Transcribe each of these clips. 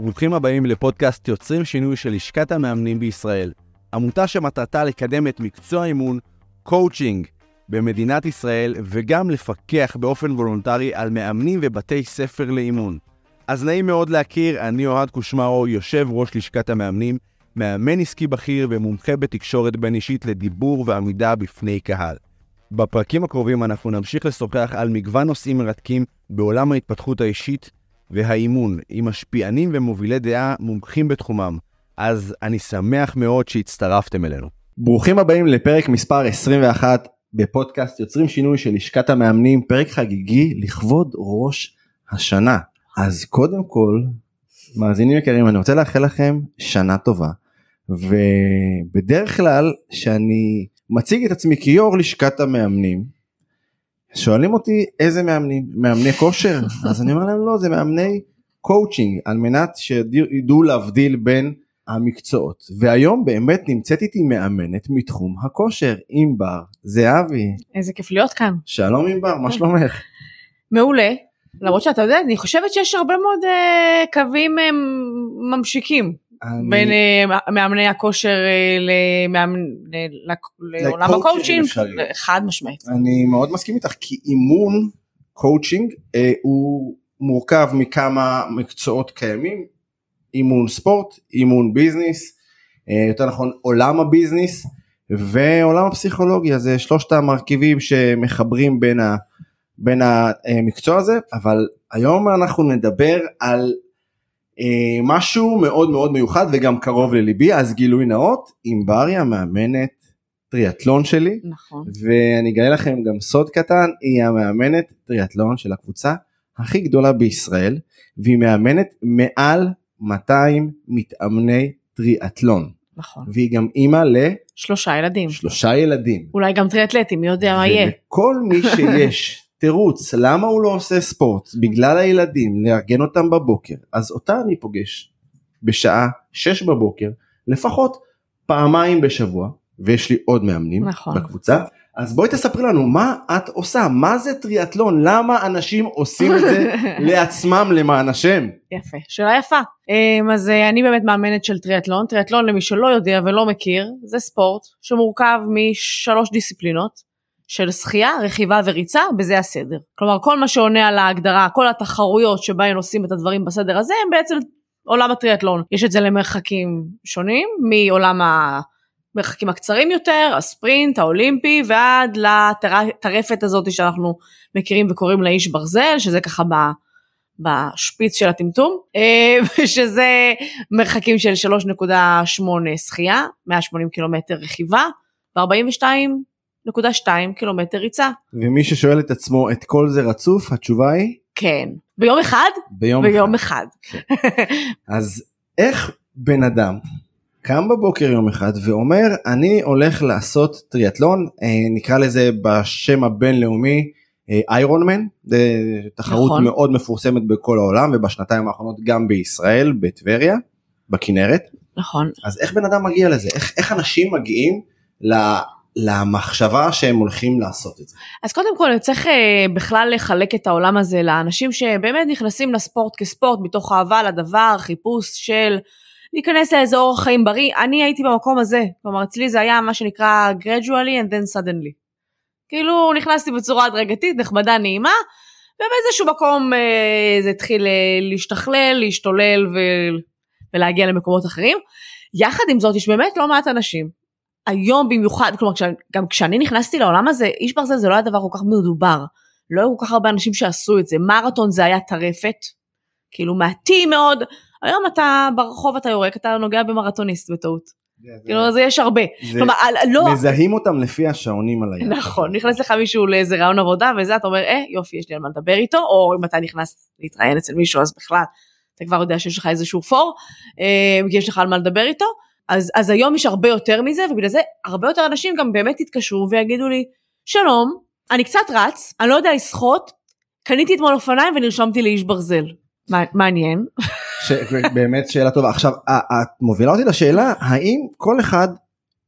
וברוכים הבאים לפודקאסט יוצרים שינוי של לשכת המאמנים בישראל. עמותה שמטרתה לקדם את מקצוע האימון, קואוצ'ינג, במדינת ישראל, וגם לפקח באופן וולונטרי על מאמנים ובתי ספר לאימון. אז נעים מאוד להכיר, אני אוהד קושמרו, יושב ראש לשכת המאמנים, מאמן עסקי בכיר ומומחה בתקשורת בין אישית לדיבור ועמידה בפני קהל. בפרקים הקרובים אנחנו נמשיך לשוחח על מגוון נושאים מרתקים בעולם ההתפתחות האישית והאימון, עם משפיענים ומובילי דעה מומחים בתחומם. אז אני שמח מאוד שהצטרפתם אלינו. ברוכים הבאים לפרק מספר 21 בפודקאסט יוצרים שינוי של לשכת המאמנים, פרק חגיגי לכבוד ראש השנה. אז קודם כל, מאזינים יקרים, אני רוצה לאחל לכם שנה טובה. ובדרך כלל, שאני מציג את עצמי כיו"ר לשכת המאמנים, שואלים אותי איזה מאמנים, מאמני כושר? אז אני אומר להם לא, זה מאמני קואוצ'ינג, על מנת שידעו להבדיל בין המקצועות. והיום באמת נמצאת איתי מאמנת מתחום הכושר, ענבר זהבי. איזה כיף להיות כאן. שלום ענבר, מה שלומך? מעולה. למרות שאתה יודע, אני חושבת שיש הרבה מאוד אה, קווים אה, משיקים. אני... בין uh, מאמני הכושר uh, למאמנ... לעולם הקואוצ'ינג, חד משמעית. אני מאוד מסכים איתך כי אימון קואוצ'ינג uh, הוא מורכב מכמה מקצועות קיימים, אימון ספורט, אימון ביזנס, יותר נכון עולם הביזנס ועולם הפסיכולוגיה, זה שלושת המרכיבים שמחברים בין, ה, בין המקצוע הזה, אבל היום אנחנו נדבר על אה, משהו מאוד מאוד מיוחד וגם קרוב לליבי אז גילוי נאות ענבר היא המאמנת טריאטלון שלי נכון ואני אגלה לכם גם סוד קטן היא המאמנת טריאטלון של הקבוצה הכי גדולה בישראל והיא מאמנת מעל 200 מתאמני טריאטלון. נכון. והיא גם אימא ל... שלושה ילדים. שלושה ילדים. אולי גם טריאטלטים, מי יודע מה יהיה. וכל מי שיש תירוץ למה הוא לא עושה ספורט? בגלל הילדים לארגן אותם בבוקר. אז אותה אני פוגש בשעה 6 בבוקר לפחות פעמיים בשבוע ויש לי עוד מאמנים נכון. בקבוצה. אז בואי תספרי לנו מה את עושה? מה זה טריאטלון למה אנשים עושים את זה לעצמם למען השם. יפה. שאלה יפה. אמ, אז אה, אני באמת מאמנת של טריאטלון טריאטלון למי שלא יודע ולא מכיר זה ספורט שמורכב משלוש דיסציפלינות של שחייה, רכיבה וריצה, בזה הסדר. כלומר, כל מה שעונה על ההגדרה, כל התחרויות שבהן עושים את הדברים בסדר הזה, הם בעצם עולם הטריאטלון. יש את זה למרחקים שונים, מעולם המרחקים הקצרים יותר, הספרינט, האולימפי, ועד לטרפת הזאת שאנחנו מכירים וקוראים לה איש ברזל, שזה ככה ב... בשפיץ של הטמטום, אה, שזה מרחקים של 3.8 שחייה, 180 קילומטר רכיבה, ו-42 1.2 קילומטר ריצה. ומי ששואל את עצמו את כל זה רצוף התשובה היא? כן. ביום אחד? ביום, ביום אחד. אחד. אז איך בן אדם קם בבוקר יום אחד ואומר אני הולך לעשות טריאטלון אה, נקרא לזה בשם הבינלאומי איירון מן זה תחרות נכון. מאוד מפורסמת בכל העולם ובשנתיים האחרונות גם בישראל בטבריה בכנרת. נכון. אז איך בן אדם מגיע לזה איך, איך אנשים מגיעים למחשבה שהם הולכים לעשות את זה. אז קודם כל צריך uh, בכלל לחלק את העולם הזה לאנשים שבאמת נכנסים לספורט כספורט מתוך אהבה לדבר, חיפוש של להיכנס לאיזה אורח חיים בריא. אני הייתי במקום הזה, כלומר אצלי זה היה מה שנקרא gradually and then suddenly. כאילו נכנסתי בצורה הדרגתית, נחמדה, נעימה, ובאיזשהו מקום uh, זה התחיל uh, להשתכלל, להשתולל ו... ולהגיע למקומות אחרים. יחד עם זאת יש באמת לא מעט אנשים היום במיוחד, כלומר גם כשאני נכנסתי לעולם הזה, איש ברזל זה לא היה דבר כל כך מדובר. לא היו כל כך הרבה אנשים שעשו את זה. מרתון זה היה טרפת, כאילו מעטים מאוד. היום אתה ברחוב אתה יורק, אתה נוגע במרתוניסט בטעות. כאילו אז יש הרבה. כלומר, לא... מזהים אותם לפי השעונים על היד. נכון, נכנס לך מישהו לאיזה רעיון עבודה וזה, אתה אומר, אה, יופי, יש לי על מה לדבר איתו, או אם אתה נכנס להתראיין אצל מישהו, אז בכלל, אתה כבר יודע שיש לך איזשהו פור, אה, כי יש לך על מה לדבר איתו. אז, אז היום יש הרבה יותר מזה, ובגלל זה הרבה יותר אנשים גם באמת יתקשרו ויגידו לי, שלום, אני קצת רץ, אני לא יודע לשחות, קניתי אתמול אופניים ונרשמתי לאיש ברזל. מעניין. ש... באמת שאלה טובה. עכשיו, את מובילה אותי לשאלה, האם כל אחד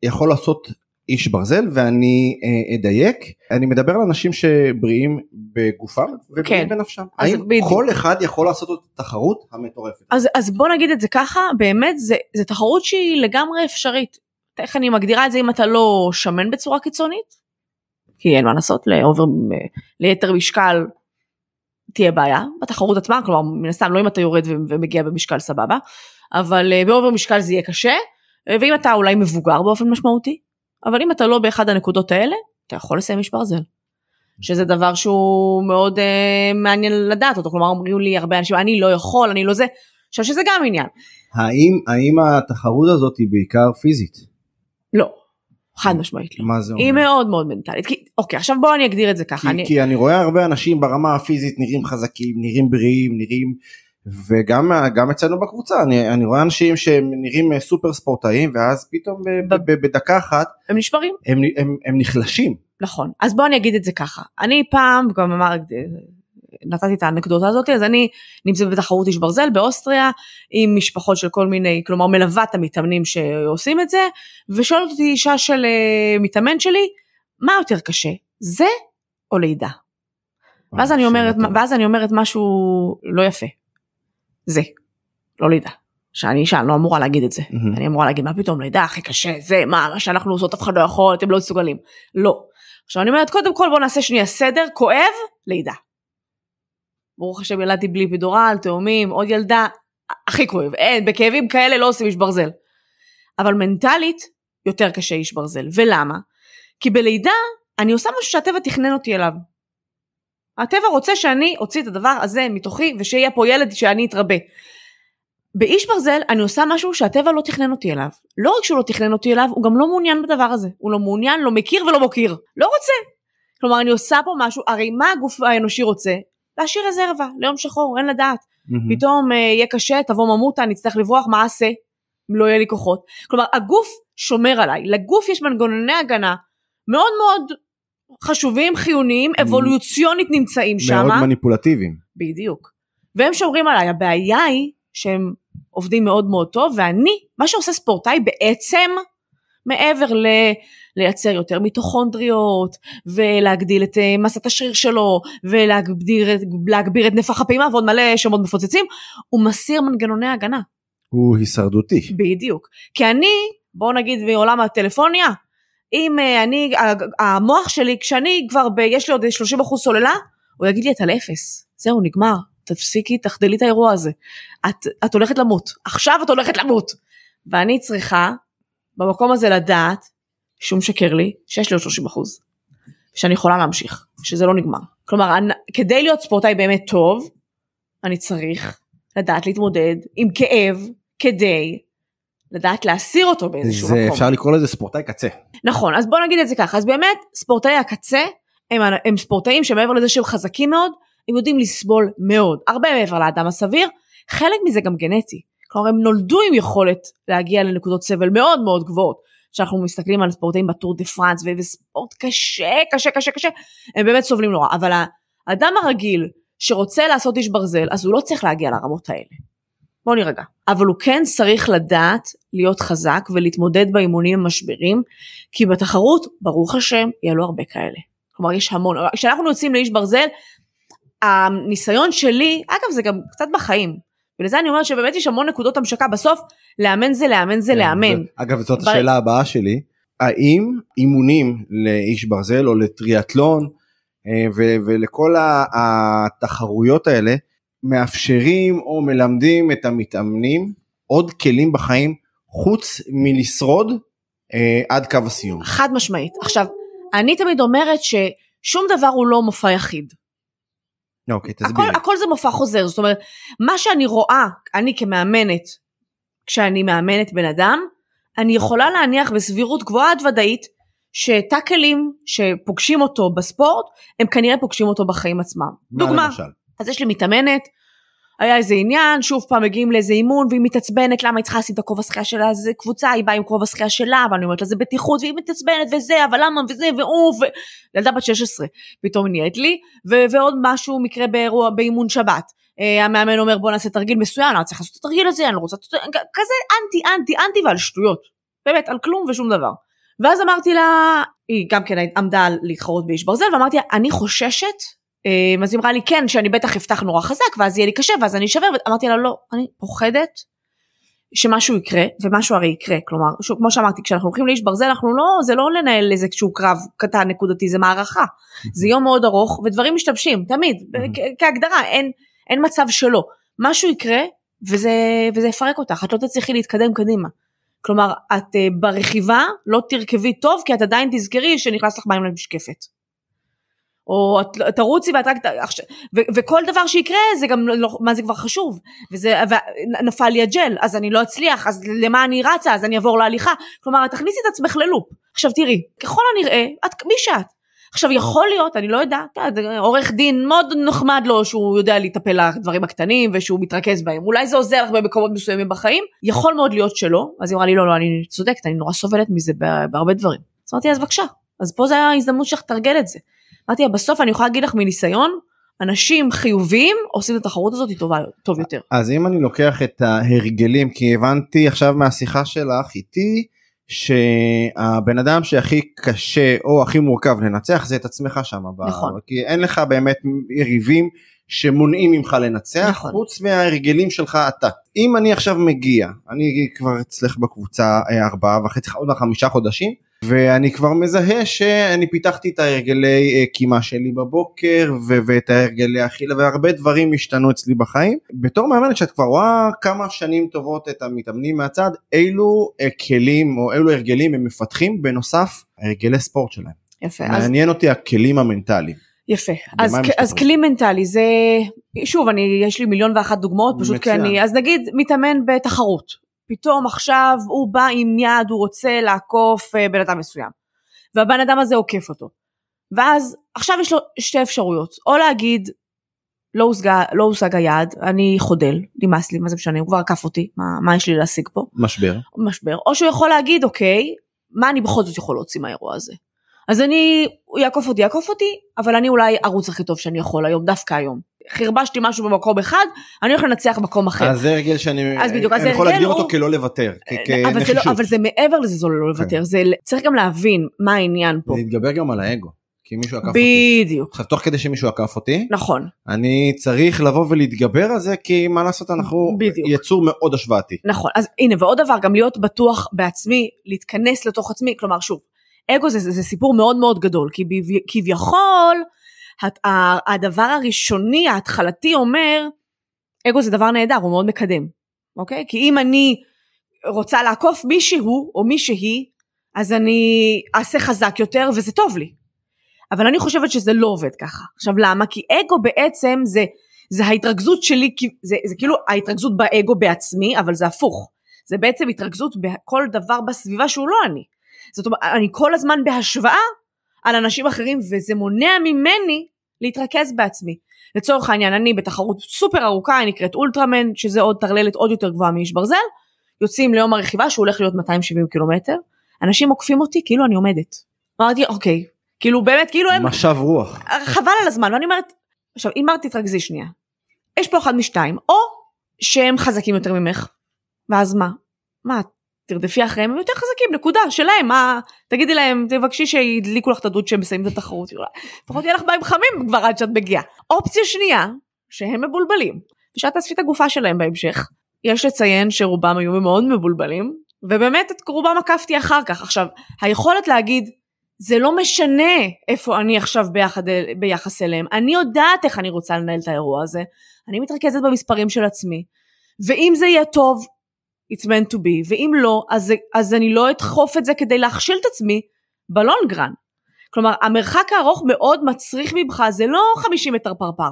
יכול לעשות איש ברזל ואני אה, אדייק אני מדבר על אנשים שבריאים בגופם ובריאים כן. בנפשם. האם בדיוק. כל אחד יכול לעשות את התחרות המטורפת? אז, אז בוא נגיד את זה ככה, באמת זה, זה תחרות שהיא לגמרי אפשרית. איך אני מגדירה את זה אם אתה לא שמן בצורה קיצונית? כי אין מה לעשות, לאובר, ליתר משקל תהיה בעיה בתחרות עצמה, כלומר מן הסתם לא אם אתה יורד ומגיע במשקל סבבה, אבל אה, באובר משקל זה יהיה קשה, אה, ואם אתה אולי מבוגר באופן משמעותי, אבל אם אתה לא באחד הנקודות האלה, אתה יכול לסיים איש ברזל. שזה דבר שהוא מאוד אה, מעניין לדעת אותו, כלומר אומרים לי הרבה אנשים, אני לא יכול, אני לא זה, עכשיו שזה גם עניין. האם האם התחרות הזאת היא בעיקר פיזית? לא, חד משמעית לא. מה זה אומר? היא מאוד מאוד מנטלית. כי, אוקיי, עכשיו בוא אני אגדיר את זה ככה. כי, אני, כי אני רואה הרבה אנשים ברמה הפיזית נראים חזקים, נראים בריאים, נראים, וגם גם אצלנו בקבוצה, אני, אני רואה אנשים שהם נראים אה, סופר ספורטאים, ואז פתאום ב, ב, ב, בדקה אחת הם נשברים. הם, הם, הם נחלשים. נכון. אז בוא אני אגיד את זה ככה. אני פעם, גם אמר, נתתי את האנקדוטה הזאת, אז אני נמצאת בתחרות איש ברזל באוסטריה, עם משפחות של כל מיני, כלומר מלווה את המתאמנים שעושים את זה, ושואלת אותי אישה של מתאמן שלי, מה יותר קשה, זה או לידה? ואז אני אומרת. ואז אני אומרת משהו לא יפה. זה, לא לידה. שאני אישה, אני לא אמורה להגיד את זה. מהמם. אני אמורה להגיד, מה פתאום, לידה הכי קשה, זה, מה, מה שאנחנו עושות אף אחד לא יכול, אתם לא מסוגלים. לא. עכשיו אני אומרת, קודם כל בוא נעשה שנייה סדר, כואב, לידה. ברוך השם ילדתי בלי פידורל, תאומים, עוד ילדה, הכי כואב. אין, בכאבים כאלה לא עושים איש ברזל. אבל מנטלית, יותר קשה איש ברזל. ולמה? כי בלידה, אני עושה משהו שהטבע תכנן אותי אליו. הטבע רוצה שאני אוציא את הדבר הזה מתוכי, ושיהיה פה ילד שאני אתרבה. באיש ברזל אני עושה משהו שהטבע לא תכנן אותי אליו. לא רק שהוא לא תכנן אותי אליו, הוא גם לא מעוניין בדבר הזה. הוא לא מעוניין, לא מכיר ולא מוקיר. לא רוצה. כלומר, אני עושה פה משהו, הרי מה הגוף האנושי רוצה? להשאיר רזרבה, ליום שחור, אין לדעת. מהמם. פתאום אה, יהיה קשה, תבוא ממותה, אני אצטרך לברוח, מה אעשה? לא יהיה לי כוחות. כלומר, הגוף שומר עליי. לגוף יש מנגנוני הגנה מאוד מאוד חשובים, חיוניים, אבולוציונית נמצאים שם. מאוד מניפולטיביים. בדיוק. והם שומרים עליי, הבעיה היא שהם עובדים מאוד מאוד טוב, ואני, מה שעושה ספורטאי בעצם, מעבר ל... לייצר יותר מיטוכונדריות, ולהגדיל את אה, מסת השריר שלו, ולהגביר את- נפח הפעימה, ועוד מלא שמות מפוצצים, הוא מסיר מנגנוני הגנה. הוא הישרדותי. בדיוק. כי אני, בואו נגיד מעולם הטלפוניה, אם אה, אני, המוח שלי, כשאני כבר, ב, יש לי עוד 30% סוללה, הוא יגיד לי, את על אפס. זהו, נגמר. תפסיקי, תחדלי את האירוע הזה. את, את הולכת למות. עכשיו את הולכת למות. ואני צריכה, במקום הזה לדעת, שהוא משקר לי, שיש לי עוד 30 אחוז. שאני יכולה להמשיך, שזה לא נגמר. כלומר, אני, כדי להיות ספורטאי באמת טוב, אני צריך לדעת להתמודד עם כאב, כדי לדעת להסיר אותו באיזשהו זה מקום. אפשר לקרוא לזה ספורטאי קצה. נכון, אז בוא נגיד את זה ככה, אז באמת ספורטאי הקצה הם, הם ספורטאים שמעבר לזה שהם חזקים מאוד, הם יודעים לסבול מאוד, הרבה מעבר לאדם הסביר, חלק מזה גם גנטי, כלומר הם נולדו עם יכולת להגיע לנקודות סבל מאוד מאוד גבוהות, כשאנחנו מסתכלים על ספורטאים בטור דה פרנס וספורט קשה קשה קשה קשה, הם באמת סובלים נורא, אבל האדם הרגיל שרוצה לעשות איש ברזל, אז הוא לא צריך להגיע לרמות האלה. בוא נירגע. אבל הוא כן צריך לדעת להיות חזק ולהתמודד באימונים המשברים, כי בתחרות, ברוך השם, יהיה לו הרבה כאלה. כלומר, יש המון. כשאנחנו יוצאים לאיש ברזל, הניסיון שלי, אגב, זה גם קצת בחיים. ולזה אני אומרת שבאמת יש המון נקודות המשקה. בסוף, לאמן זה לאמן זה כן, לאמן. אגב זאת ב- השאלה הבאה שלי האם אימונים לאיש ברזל או לטריאטלון אה, ו- ולכל התחרויות האלה מאפשרים או מלמדים את המתאמנים עוד כלים בחיים חוץ מלשרוד אה, עד קו הסיום. חד משמעית. עכשיו, אני תמיד אומרת ששום דבר הוא לא מופע יחיד. אוקיי הכל, תסבירי. הכל זה מופע חוזר, זאת אומרת, מה שאני רואה, אני כמאמנת, כשאני מאמנת בן אדם, אני יכולה להניח בסבירות גבוהה עד ודאית, שטאקלים שפוגשים אותו בספורט, הם כנראה פוגשים אותו בחיים עצמם. מה דוגמה, למשל? אז יש לי מתאמנת, היה איזה עניין, שוב פעם מגיעים לאיזה אימון, והיא מתעצבנת, למה היא צריכה לשים את הכובע שחייה שלה, זה קבוצה, היא באה עם כובע שחייה שלה, ואני אומרת לה זה בטיחות, והיא מתעצבנת וזה, אבל למה וזה, והוא, ו... ילדה בת 16, פתאום נהיית לי, ו- ועוד משהו מקרה באירוע, באימון שבת. Uh, המאמן אומר בוא נעשה תרגיל מסוים, אני צריך לעשות את התרגיל הזה, אני לא רוצה, כזה אנטי, אנטי, אנטי ועל שטויות. באמת, על כלום ושום דבר. ואז אמרתי לה, היא גם כן עמדה להתחרות באיש ברזל, ואמרתי לה, אני חוששת, אה, אז היא אמרה לי, כן, שאני בטח אפתח נורא חזק, ואז יהיה לי קשה, ואז אני אשבר, ואמרתי לה, לא, אני פוחדת שמשהו יקרה, ומשהו הרי יקרה, כלומר, שוב, כמו שאמרתי, כשאנחנו הולכים לאיש ברזל, אנחנו לא, זה לא לנהל איזשהו קרב קטן נקודתי, זה מערכה. זה יום מאוד ארוך, ודברים משתבשים, תמיד, כהגדרה, אין, אין מצב שלא. משהו יקרה, וזה, וזה יפרק אותך, את לא תצליחי להתקדם קדימה. כלומר, את uh, ברכיבה לא תרכבי טוב, כי את עדיין תזכרי שנכנס לך מים למשקפת. או את תרוצי ואת רק, וכל דבר שיקרה זה גם לא, מה זה כבר חשוב, וזה, ונפל לי הג'ל, אז אני לא אצליח, אז למה אני רצה, אז אני אעבור להליכה, כלומר תכניסי את עצמך ללופ. עכשיו תראי, ככל הנראה, את מי שאת. עכשיו יכול להיות, אני לא יודעת, עורך דין מאוד נחמד לו שהוא יודע לטפל לדברים הקטנים ושהוא מתרכז בהם, אולי זה עוזר לך במקומות מסוימים בחיים, יכול מאוד להיות שלא, אז היא אמרה לי לא, לא, אני צודקת, אני נורא סובלת מזה בהרבה דברים. אז אמרתי אז בבקשה, אז פה זה ההזדמנות שלך לתרגל את זה. אמרתי לה, בסוף אני יכולה להגיד לך מניסיון, אנשים חיוביים עושים את התחרות הזאת טובה, טוב יותר. אז אם אני לוקח את ההרגלים, כי הבנתי עכשיו מהשיחה שלך איתי, שהבן אדם שהכי קשה או הכי מורכב לנצח זה את עצמך שם. נכון. כי אין לך באמת יריבים שמונעים ממך לנצח נכון. חוץ מההרגלים שלך אתה. אם אני עכשיו מגיע, אני כבר אצלך בקבוצה אה, ארבעה וחצי, עוד חמישה חודשים, ואני כבר מזהה שאני פיתחתי את ההרגלי אה, קימה שלי בבוקר ו- ואת ההרגלי אכילה והרבה דברים השתנו אצלי בחיים. בתור מאמנת שאת כבר רואה כמה שנים טובות את המתאמנים מהצד, אילו כלים או אילו הרגלים הם מפתחים בנוסף הרגלי ספורט שלהם. יפה. מעניין אז... אותי הכלים המנטליים. יפה, אז, אז כלי מנטלי זה, שוב, אני, יש לי מיליון ואחת דוגמאות, פשוט כי אני, אז נגיד מתאמן בתחרות, פתאום עכשיו הוא בא עם יד, הוא רוצה לעקוף אה, בן אדם מסוים, והבן אדם הזה עוקף אותו, ואז עכשיו יש לו שתי אפשרויות, או להגיד, לא, הושגה, לא הושג היעד, אני חודל, נמאס לי, מה זה משנה, הוא כבר עקף אותי, מה, מה יש לי להשיג פה? משבר. משבר, או שהוא יכול להגיד, אוקיי, מה אני בכל זאת יכול להוציא מהאירוע הזה? אז אני, הוא יעקוף אותי, יעקוף אותי, אבל אני אולי ארוץ הכי טוב שאני יכול היום, דווקא היום. חרבשתי משהו במקום אחד, אני הולך לנצח במקום אחר. אז זה הרגל שאני אז בדיוק, אני יכול להגדיר אותו כלא לוותר, אה, אבל זה, לא, אבל זה מעבר לזה, זה לא לוותר, כן. זה, צריך גם להבין מה העניין פה. להתגבר גם על האגו. כי מישהו עקף אותי. בדיוק. עכשיו תוך כדי שמישהו עקף אותי, נכון. אני צריך לבוא ולהתגבר על זה כי מה לעשות אנחנו בדיוק. יצור מאוד השוואתי. נכון, אז הנה ועוד דבר גם להיות בטוח בעצמי, להתכנס לתוך עצמי, כלומר שוב, אגו זה, זה, זה סיפור מאוד מאוד גדול, כי כביכול הדבר הראשוני ההתחלתי אומר, אגו זה דבר נהדר, הוא מאוד מקדם, אוקיי? כי אם אני רוצה לעקוף מישהו או מישהי, אז אני אעשה חזק יותר וזה טוב לי. אבל אני חושבת שזה לא עובד ככה. עכשיו למה? כי אגו בעצם זה, זה ההתרכזות שלי, זה, זה כאילו ההתרכזות באגו בעצמי, אבל זה הפוך. זה בעצם התרכזות בכל דבר בסביבה שהוא לא אני. זאת אומרת, אני כל הזמן בהשוואה על אנשים אחרים, וזה מונע ממני להתרכז בעצמי. לצורך העניין, אני בתחרות סופר ארוכה, היא נקראת אולטרמן, שזה עוד טרללת עוד יותר גבוהה מאיש ברזל, יוצאים ליום הרכיבה שהוא הולך להיות 270 קילומטר, אנשים עוקפים אותי כאילו אני עומדת. אמרתי, אוקיי, כאילו באמת, כאילו הם... משב רוח. חבל על הזמן, ואני אומרת, עכשיו, אם אמרתי תתרכזי שנייה, יש פה אחד משתיים, או שהם חזקים יותר ממך, ואז מה? מה, תרדפי אחריהם, הם יותר חזקים, נקודה, שלהם, מה, תגידי להם, תבקשי שידליקו לך את הדוד שהם מסיימים את התחרות, לפחות יהיה לך מים חמים כבר עד שאת מגיעה. אופציה שנייה, שהם מבולבלים, ושאת תאספי את הגופה שלהם בהמשך. יש לציין שרובם היו מאוד מבולבלים, ובאמת את רובם עקפתי אחר כך. עכשיו, היכולת להגיד, זה לא משנה איפה אני עכשיו ביחד, ביחס אליהם, אני יודעת איך אני רוצה לנהל את האירוע הזה, אני מתרכזת במספרים של עצמי, ואם זה יהיה טוב, it's meant to be, ואם לא, אז, אז אני לא אדחוף את זה כדי להכשיל את עצמי בלונגרן. כלומר, המרחק הארוך מאוד מצריך ממך, זה לא 50 מטר פרפר.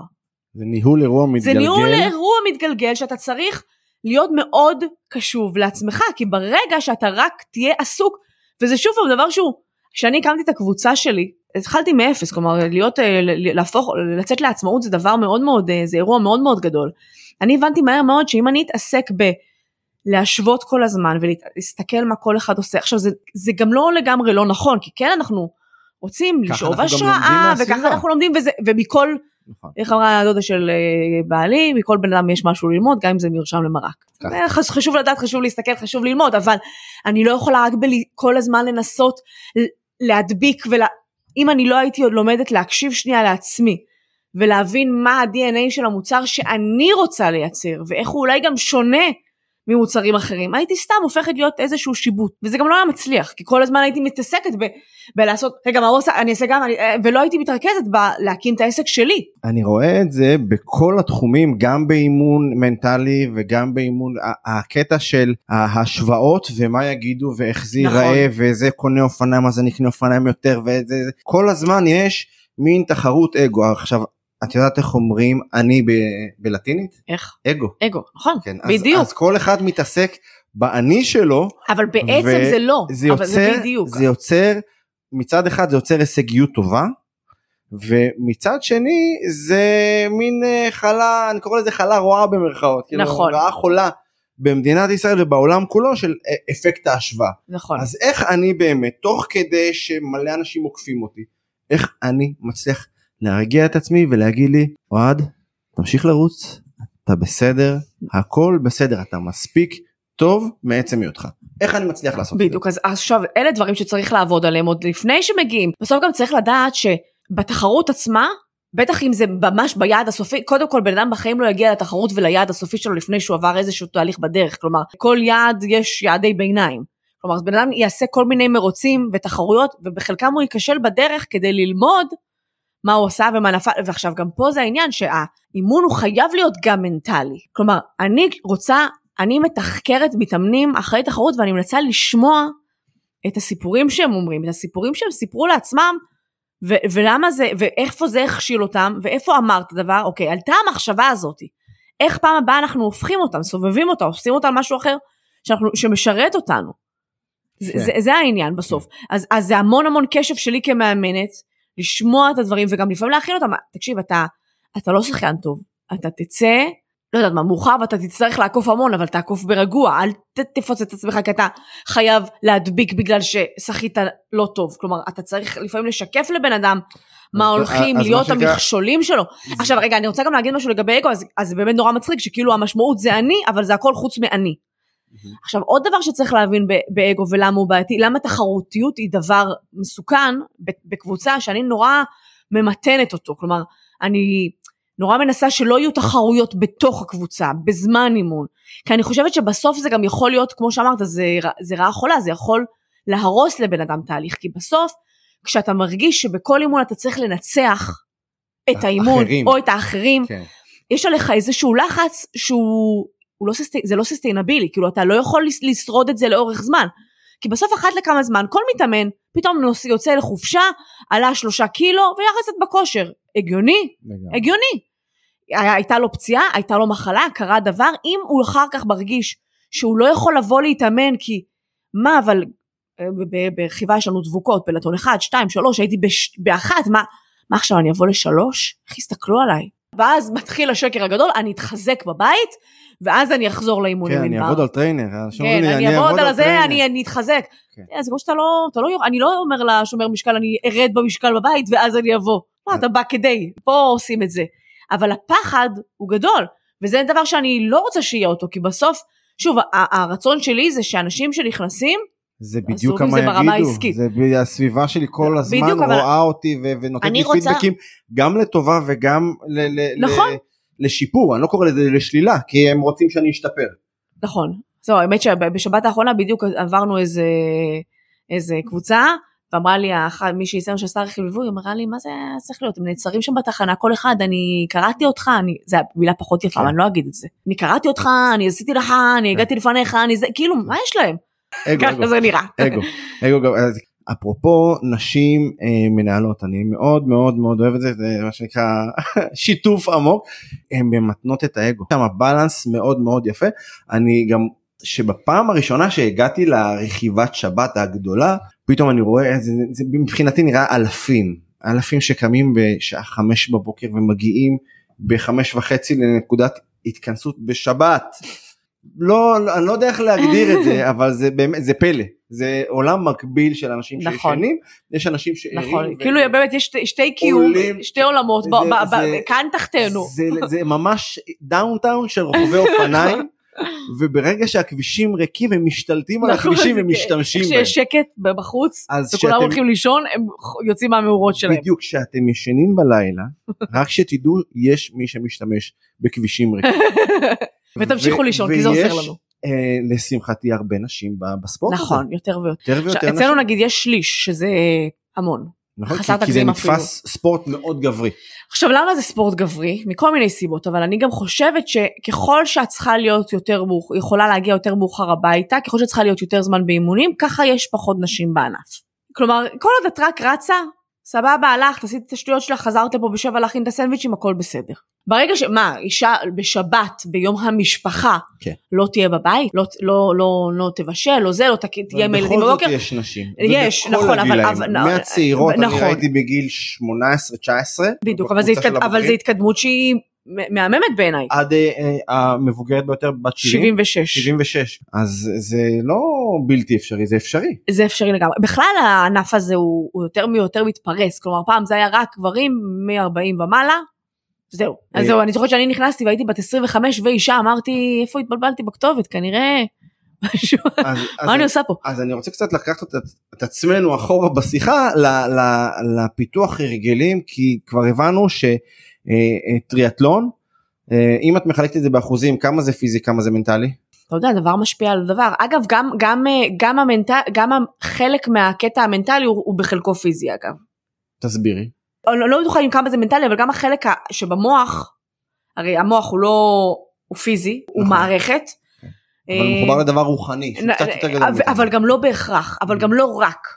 זה ניהול אירוע מתגלגל. זה ניהול אירוע מתגלגל שאתה צריך להיות מאוד קשוב לעצמך, כי ברגע שאתה רק תהיה עסוק, וזה שוב פעם דבר שהוא, כשאני הקמתי את הקבוצה שלי, התחלתי מאפס, כלומר להיות, אה, להפוך, לצאת לעצמאות זה דבר מאוד מאוד, אה, זה אירוע מאוד מאוד גדול. אני הבנתי מהר מאוד שאם אני אתעסק ב... להשוות כל הזמן ולהסתכל מה כל אחד עושה. עכשיו זה, זה גם לא לגמרי לא נכון, כי כן אנחנו רוצים לשאוב השראה, וככה אנחנו לומדים, וזה, ומכל נכון. איך אמרה הדודה של אה, בעלי, מכל בן אדם יש משהו ללמוד, גם אם זה מרשם למרק. חשוב לדעת, חשוב להסתכל, חשוב ללמוד, אבל אני לא יכולה רק בלי, כל הזמן לנסות להדביק, ול... אם אני לא הייתי עוד לומדת להקשיב שנייה לעצמי, ולהבין מה ה-DNA של המוצר שאני רוצה לייצר, ואיך הוא אולי גם שונה ממוצרים אחרים, הייתי סתם הופכת להיות איזשהו שיבוט, וזה גם לא היה מצליח, כי כל הזמן הייתי מתעסקת ב, בלעשות, רגע מה הוא עושה, אני אעשה גם, אני, אה, ולא הייתי מתרכזת בלהקים את העסק שלי. אני רואה את זה בכל התחומים, גם באימון מנטלי וגם באימון, הקטע של ההשוואות ומה יגידו ואיך זה נכון. ייראה וזה קונה אופניים אז אני אקנה אופניים יותר וזה, זה- כל הזמן יש מין תחרות אגו. עכשיו, את יודעת איך אומרים אני ב- בלטינית? איך? אגו. אגו, נכון, כן, אז, בדיוק, אז כל אחד מתעסק באני שלו, אבל בעצם זה לא, זה אבל זה יוצר, בדיוק. זה יוצר, מצד אחד זה יוצר הישגיות טובה, ומצד שני זה מין אה, חלה, אני קורא לזה חלה רואה במרכאות, כאילו נכון. רעה חולה במדינת ישראל ובעולם כולו של אה, אפקט ההשוואה. נכון, אז איך אני באמת, תוך כדי שמלא אנשים עוקפים אותי, איך אני מצליח להרגיע את עצמי ולהגיד לי, אוהד, תמשיך לרוץ, אתה בסדר, הכל בסדר, אתה מספיק טוב מעצם היותך. איך אני מצליח לעשות את זה? בדיוק, אז עכשיו אלה דברים שצריך לעבוד עליהם עוד לפני שמגיעים. בסוף גם צריך לדעת שבתחרות עצמה, בטח אם זה ממש ביעד הסופי, קודם כל בן אדם בחיים לא יגיע לתחרות וליעד הסופי שלו לפני שהוא עבר איזשהו תהליך בדרך, כלומר כל יעד יש יעדי ביניים. כלומר בן אדם יעשה כל מיני מרוצים ותחרויות ובחלקם הוא ייכשל בדרך כדי ללמוד מה הוא עשה ומה נפל, ועכשיו גם פה זה העניין שהאימון הוא חייב להיות גם מנטלי. כלומר, אני רוצה, אני מתחקרת מתאמנים אחרי תחרות ואני מנסה לשמוע את הסיפורים שהם אומרים, את הסיפורים שהם סיפרו לעצמם, ו- ולמה זה, ואיפה זה הכשיל אותם, ואיפה אמרת דבר, אוקיי, עלתה המחשבה הזאת, איך פעם הבאה אנחנו הופכים אותם, סובבים אותם, עושים אותם משהו אחר שאנחנו, שמשרת אותנו. זה, כן. זה, זה העניין בסוף. אז, אז זה המון המון קשב שלי כמאמנת, לשמוע את הדברים וגם לפעמים להכין אותם. תקשיב, אתה, אתה לא שחקן טוב, אתה תצא, לא יודעת מה, מאוחר ואתה תצטרך לעקוף המון, אבל תעקוף ברגוע, אל ת, תפוץ את עצמך כי אתה חייב להדביק בגלל ששחית לא טוב. כלומר, אתה צריך לפעמים לשקף לבן אדם מה הולכים להיות המכשולים שלו. עכשיו רגע, אני רוצה גם להגיד משהו לגבי אגו, אז, אז זה באמת נורא מצחיק, שכאילו המשמעות זה אני, אבל זה הכל חוץ מאני. עכשיו עוד דבר שצריך להבין ב- באגו ולמה הוא בעייתי, למה תחרותיות היא דבר מסוכן בקבוצה שאני נורא ממתנת אותו, כלומר אני נורא מנסה שלא יהיו תחרויות בתוך הקבוצה, בזמן אימון, כי אני חושבת שבסוף זה גם יכול להיות, כמו שאמרת, זה, זה רעה חולה, זה יכול להרוס לבן אדם תהליך, כי בסוף כשאתה מרגיש שבכל אימון אתה צריך לנצח את האימון האחרים. או את האחרים, כן. יש עליך איזשהו לחץ שהוא הוא לא ססטי, זה לא ססטיינבילי, כאילו אתה לא יכול לשרוד את זה לאורך זמן. כי בסוף אחת לכמה זמן כל מתאמן פתאום נוס- יוצא לחופשה, עלה שלושה קילו קצת בכושר. הגיוני? לגמרי. הגיוני. הייתה לו פציעה, הייתה לו מחלה, קרה דבר, אם הוא אחר כך מרגיש שהוא לא יכול לבוא להתאמן כי מה אבל אה, ברכיבה יש לנו דבוקות, פלטון 1, 2, 3, הייתי בש- באחת, מה, מה עכשיו אני אבוא לשלוש? איך יסתכלו עליי? ואז מתחיל השקר הגדול, אני אתחזק בבית, ואז אני אחזור לאימונים. כן, אני אעבוד. על trainer. אנשים כן, אני אעבוד על זה, trainer." אני אני אתחזק. כן. אה, זה כמו שאתה לא, אתה לא, אני לא אומר לשומר משקל, אני ארד במשקל בבית ואז אני אבוא. מה, אתה בא כדי, פה עושים את זה. אבל הפחד הוא גדול, וזה דבר שאני לא רוצה שיהיה אותו, כי בסוף, שוב, הרצון שלי זה שאנשים שנכנסים, זה בדיוק כמה זה ברמה יגידו. זה ב- הסביבה שלי כל הזמן בדיוק, אבל- רואה אותי ו- ונותנת לי רוצה- פידבקים גם לטובה וגם ל- ל- נכון. לשיפור, אני לא קורא לזה לשלילה, כי הם רוצים שאני אשתפר. נכון. זהו, האמת שבשבת האחרונה בדיוק עברנו איזה, איזה קבוצה, ואמרה לי, מישהי אצלנו שעשתה רכיב ליווי, אמרה לי, מה זה צריך להיות? הם נעצרים שם בתחנה, כל אחד, אני קראתי אותך, אני, זה מילה פחות יפה, כן. אבל אני לא אגיד את זה. אני קראתי אותך, אני עשיתי לך, אני הגעתי לפניך, אני זה, כאילו, מה יש להם? אגו, אגו, ככה זה נראה. אגו, אגו, אז אפרופו נשים אה, מנהלות, אני מאוד מאוד מאוד אוהב את זה, זה מה שנקרא שיתוף עמוק, הן ממתנות את האגו, שם הבלנס מאוד מאוד יפה, אני גם, שבפעם הראשונה שהגעתי לרכיבת שבת הגדולה, פתאום אני רואה, זה, זה מבחינתי נראה אלפים, אלפים שקמים בשעה חמש בבוקר ומגיעים בחמש וחצי לנקודת התכנסות בשבת. לא, אני לא יודע איך להגדיר את זה, אבל זה באמת, זה פלא. זה עולם מקביל של אנשים נכון. שישנים, יש אנשים שערים. נכון, ו- כאילו באמת יש שתי- שתי קיום, עולים- שתי עולמות, זה- ב- ב- ב- זה- כאן תחתינו. זה, זה ממש downtown של רוכבי אופניים, וברגע שהכבישים ריקים הם משתלטים על נכון, הכבישים ומשתמשים איך בהם. שיש שקט בחוץ, וכולם הולכים לישון, הם יוצאים מהמאורות שלהם. בדיוק, כשאתם ישנים בלילה, רק שתדעו, יש מי שמשתמש בכבישים ריקים. ותמשיכו לישון, כי זה עוזר לנו. אה, לשמחתי הרבה נשים בספורט הזה. נכון, יותר ויותר. יותר ויותר נשים. אצלנו נגיד יש שליש, שזה המון. נכון, חסר כי- כי זה נתפס ספורט מאוד גברי. עכשיו למה זה ספורט גברי? מכל מיני סיבות, אבל אני גם חושבת שככל שאת צריכה להיות יותר מאוחר, יכולה להגיע יותר מאוחר הביתה, ככל שאת צריכה להיות יותר זמן באימונים, ככה יש פחות נשים בענף. כלומר, כל עוד את רק רצה, סבבה, הלכת, עשית את השטויות שלך, חזרת לפה בשבע להכין את הסנדוויצ'ים, הכל בסדר. ברגע ש... מה, אישה בשבת, ביום המשפחה, כן. לא תהיה בבית? לא, לא, לא, לא תבשל, לא זה, לא תהיה עם הילדים בכל זאת בבוקר? יש נשים. יש, נכון, אבל-. אבל- מהצעירות, אני נכון. ראיתי בגיל 18-19. בדיוק, אבל זה, התקד... אבל זה התקדמות שהיא מהממת בעיניי. עד אה, אה, המבוגרת ביותר בת 70. 76. 76. אז זה לא בלתי אפשרי, זה אפשרי. זה אפשרי לגמרי. בכלל הענף הזה הוא, הוא יותר מיותר מתפרס, כלומר פעם זה היה רק גברים מ-40 ומעלה, זהו. אז אה. זהו, אני זוכרת שאני נכנסתי והייתי בת 25 ואישה, אמרתי, איפה התבלבלתי בכתובת? כנראה משהו, מה אני עושה פה? אז אני רוצה קצת לקחת את, עצמנו אחורה בשיחה לפיתוח הרגלים כי כבר הבנו שטריאטלון אם את מחלקת את זה באחוזים כמה זה פיזי כמה זה מנטלי אתה יודע, דבר משפיע על דבר. אגב, גם, גם, אה, גם, המנטל, גם חלק מהקטע המנטלי הוא, הוא בחלקו פיזי אגב. תסבירי. אני לא בטוחה עם כמה זה מנטלי, אבל גם החלק שבמוח, הרי המוח הוא לא, הוא פיזי, הוא נכון. מערכת. אבל אה, הוא מחובר לדבר רוחני שהוא קצת יותר גדול. אבל- גם לא בהכרח, אבל גם לא רק.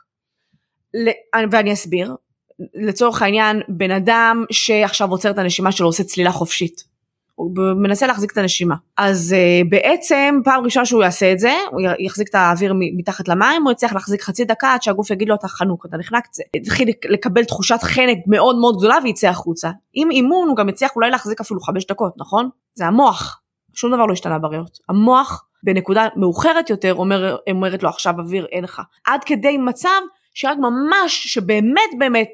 ואני אסביר. לצורך העניין, בן אדם שעכשיו עוצר את הנשימה שלו עושה צלילה חופשית. הוא מנסה להחזיק את הנשימה. אז uh, בעצם פעם ראשונה שהוא יעשה את זה, הוא יחזיק את האוויר מתחת למים, הוא יצליח להחזיק חצי דקה עד שהגוף יגיד לו אתה חנוק, אתה נחנק, זה- התחיל לקבל תחושת חנק מאוד מאוד גדולה ויצא החוצה. עם אימון הוא גם יצליח אולי להחזיק אפילו חמש דקות, נכון? זה המוח. שום דבר לא השתנה בריאות. המוח בנקודה מאוחרת יותר אומר, אומרת לו עכשיו אוויר אין לך. עד כדי מצב שרק ממש שבאמת באמת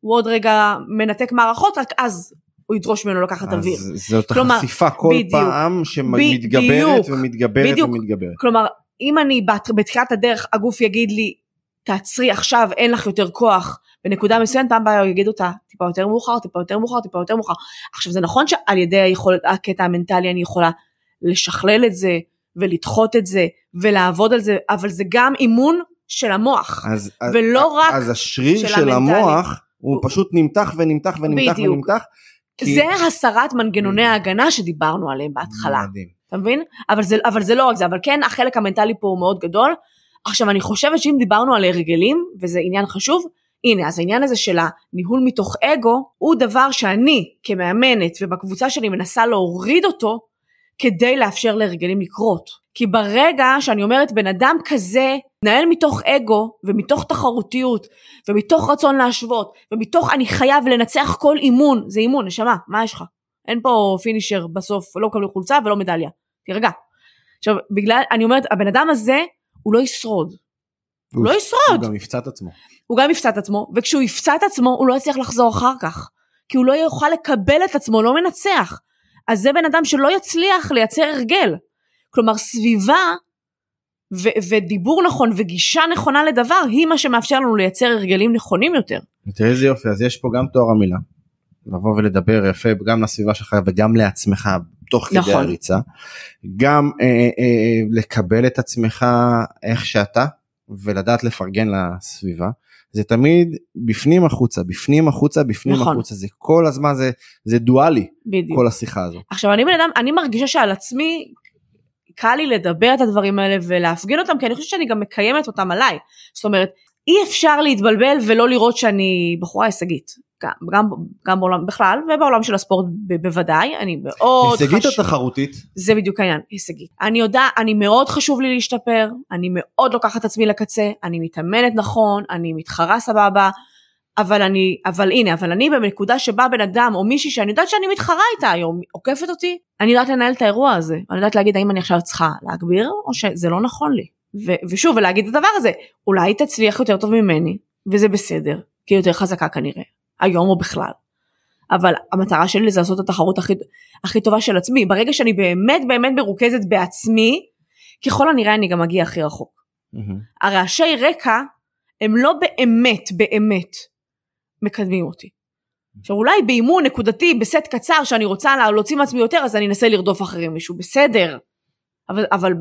הוא עוד רגע מנתק מערכות רק אז הוא ידרוש ממנו לקחת אוויר. אז זאת כלומר, החשיפה כל בדיוק. פעם שמתגברת בדיוק. ומתגברת בדיוק. ומתגברת. כלומר אם אני בת- בתחילת הדרך הגוף יגיד לי תעצרי עכשיו אין לך יותר כוח בנקודה מסוימת פעם הבאה יגידו אותה טיפה יותר מאוחר טיפה יותר מאוחר טיפה יותר מאוחר. עכשיו זה נכון שעל ידי היכולת הקטע המנטלי אני יכולה לשכלל את זה ולדחות את זה ולעבוד על זה אבל זה גם אימון של המוח אז- אז- ולא רק אז השריר של של המנטלי. המוח הוא פשוט נמתח ונמתח ונמתח בדיוק. ונמתח. כי- זה הסרת מנגנוני ההגנה שדיברנו עליהם בהתחלה. מדהים. אתה מבין? אבל זה, אבל זה לא רק זה, אבל כן החלק המנטלי פה הוא מאוד גדול. עכשיו אני חושבת שאם דיברנו על הרגלים, וזה עניין חשוב, הנה אז העניין הזה של הניהול מתוך אגו, הוא דבר שאני כמאמנת ובקבוצה שלי מנסה להוריד אותו, כדי לאפשר להרגלים לקרות. כי ברגע שאני אומרת בן אדם כזה נהל מתוך אגו ומתוך תחרותיות ומתוך רצון להשוות ומתוך אני חייב לנצח כל אימון, זה אימון, נשמה, מה יש לך? אין פה פינישר בסוף, לא מקבלים חולצה ולא מדליה. תירגע. עכשיו, בגלל, אני אומרת, הבן אדם הזה, הוא לא ישרוד. הוא לא ישרוד. הוא גם יפצע את עצמו. הוא גם יפצע את עצמו, וכשהוא יפצע את עצמו, הוא לא יצליח לחזור אחר כך. כי הוא לא יוכל לקבל את עצמו, לא מנצח. אז זה בן אדם שלא יצליח לייצר הרגל. כלומר, סביבה ו- ודיבור נכון וגישה נכונה לדבר, היא מה שמאפשר לנו לייצר הרגלים נכונים יותר. תראי איזה יופי אז יש פה גם תואר המילה. לבוא ולדבר יפה גם לסביבה שלך וגם לעצמך תוך כדי נכון. הריצה. גם אה, אה, לקבל את עצמך איך שאתה ולדעת לפרגן לסביבה. זה תמיד בפנים החוצה בפנים החוצה בפנים נכון. החוצה זה כל הזמן זה זה דואלי בדיוק. כל השיחה הזו. עכשיו אני בן אדם, אני מרגישה שעל עצמי קל לי לדבר את הדברים האלה ולהפגין אותם, כי אני חושבת שאני גם מקיימת אותם עליי. זאת אומרת, אי אפשר להתבלבל ולא לראות שאני בחורה הישגית. גם, גם, גם בעולם בכלל ובעולם של הספורט ב- בוודאי, אני מאוד הישגית או חשוב- תחרותית? זה בדיוק העניין, הישגית. אני יודעת, אני מאוד חשוב לי להשתפר, אני מאוד לוקחת את עצמי לקצה, אני מתאמנת נכון, אני מתחרה סבבה, אבל אני, אבל הנה, אבל אני בנקודה שבה בן אדם או מישהי שאני יודעת שאני מתחרה איתה היום, עוקפת אותי, אני יודעת לנהל את האירוע הזה. אני יודעת להגיד האם אני עכשיו צריכה להגביר, או שזה לא נכון לי. ו- ושוב, ולהגיד את הדבר הזה, אולי תצליח יותר טוב ממני, וזה בסדר, כי היא יותר חזקה כנראה, היום או בכלל. אבל המטרה שלי זה לעשות את התחרות הכי, הכי טובה של עצמי. ברגע שאני באמת באמת מרוכזת בעצמי, ככל הנראה אני גם אגיע הכי רחוק. הרעשי רקע הם לא באמת באמת מקדמים אותי. עכשיו אולי באימון נקודתי בסט קצר שאני רוצה להוציא מעצמי יותר אז אני אנסה לרדוף אחרי מישהו בסדר אבל, אבל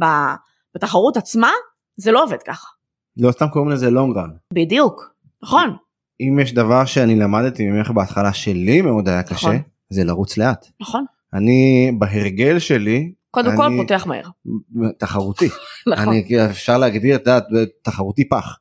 בתחרות עצמה זה לא עובד ככה. לא סתם קוראים לזה לונג רן. בדיוק נכון. אם יש דבר שאני למדתי ממך בהתחלה שלי מאוד היה קשה נכון. זה לרוץ לאט. נכון. אני בהרגל שלי קודם כל פותח מהר. תחרותי. נכון. אני אפשר להגדיר את תחרותי פח.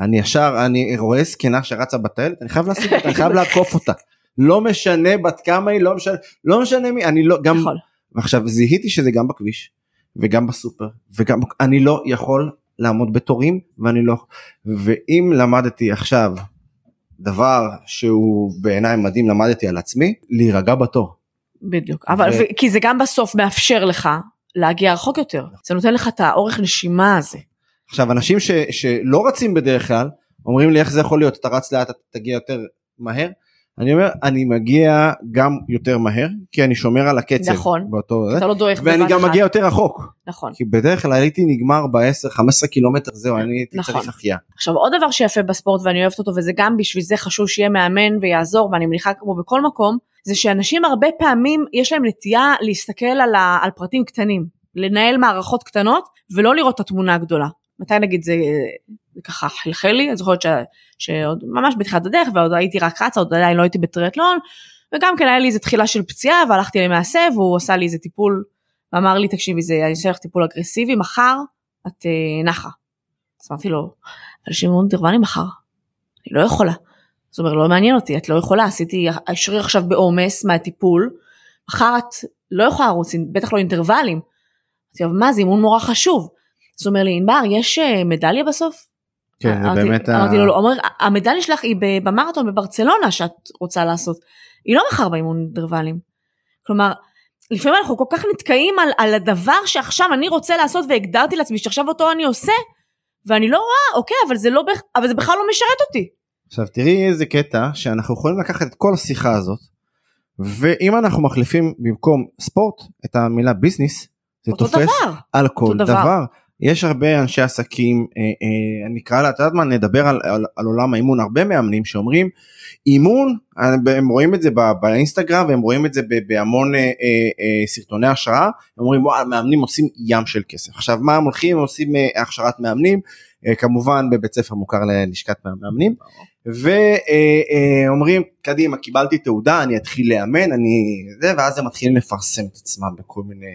אני ישר אני רואה זקנה שרצה בטיילת אני חייב להשיג אותה אני חייב לעקוף אותה. לא משנה בת כמה היא לא משנה לא משנה מי אני לא גם נכון. עכשיו זיהיתי שזה גם בכביש וגם בסופר וגם אני לא יכול לעמוד בתורים ואני לא ואם למדתי עכשיו דבר שהוא בעיניי מדהים למדתי על עצמי להירגע בתור. בדיוק. אבל ו... כי זה גם בסוף מאפשר לך להגיע רחוק יותר. זה נותן לך את האורך נשימה הזה. עכשיו אנשים ש, שלא רצים בדרך כלל אומרים לי איך זה יכול להיות אתה רץ לאט אתה תגיע יותר מהר אני אומר אני מגיע גם יותר מהר כי אני שומר על הקצב נכון. באותו אתה לא דועך ואני גם אחת. מגיע יותר רחוק נכון. כי בדרך כלל הייתי נגמר ב-10-15 קילומטר זהו אני הייתי נכון. צריך החייאה. עכשיו עוד דבר שיפה בספורט ואני אוהבת אותו וזה גם בשביל זה חשוב שיהיה מאמן ויעזור ואני מניחה כמו בכל מקום זה שאנשים הרבה פעמים יש להם נטייה להסתכל על, ה, על פרטים קטנים לנהל מערכות קטנות ולא לראות את התמונה הגדולה. מתי נגיד זה, זה ככה חלחל לי אני זוכרת ש, שעוד ממש בתחילת הדרך ועוד הייתי רק רצה עוד עדיין לא הייתי בטריאטלון וגם כן היה לי איזה תחילה של פציעה והלכתי למאסף והוא עשה לי איזה טיפול ואמר לי תקשיבי זה אני אעשה לך טיפול אגרסיבי מחר את אה, נחה. אז אמרתי לו אנשים מאוד אינטרוולים מחר. אני לא יכולה. אז הוא אומר, לא מעניין אותי, את לא יכולה, עשיתי השריר עכשיו בעומס מהטיפול, מחר את לא יכולה לרוץ, בטח לא אינטרוולים. אמרתי לו, מה זה אימון נורא חשוב. אז הוא אומר לי, ענבר, יש אה, מדליה בסוף? כן זה באמת אמרתי לו, לא, המדליה שלך היא במרתון בברצלונה שאת רוצה לעשות. היא לא מחר באימון אינטרוולים. כלומר, לפעמים אנחנו כל כך נתקעים על, על הדבר שעכשיו אני רוצה לעשות והגדרתי לעצמי שעכשיו אותו אני עושה, ואני לא רואה, אוקיי, אבל זה, לא, אבל זה בכלל לא משרת אותי. עכשיו תראי איזה קטע שאנחנו יכולים לקחת את כל השיחה הזאת ואם אנחנו מחליפים במקום ספורט את המילה ביזנס זה תופס דבר. על כל דבר. דבר. יש הרבה אנשי עסקים אה, אה, נקרא לה את יודעת מה? נדבר על, על, על עולם האימון. הרבה מאמנים שאומרים אימון אה, הם רואים את זה בא- באינסטגרם והם רואים את זה בהמון אה, אה, אה, סרטוני השראה. הם אומרים וואו מאמנים עושים ים של כסף. עכשיו מה הם הולכים? הם עושים אה, הכשרת מאמנים אה, כמובן בבית ספר מוכר ללשכת מאמנים. ואומרים קדימה קיבלתי תעודה אני אתחיל לאמן אני זה ואז הם מתחילים לפרסם את עצמם בכל מיני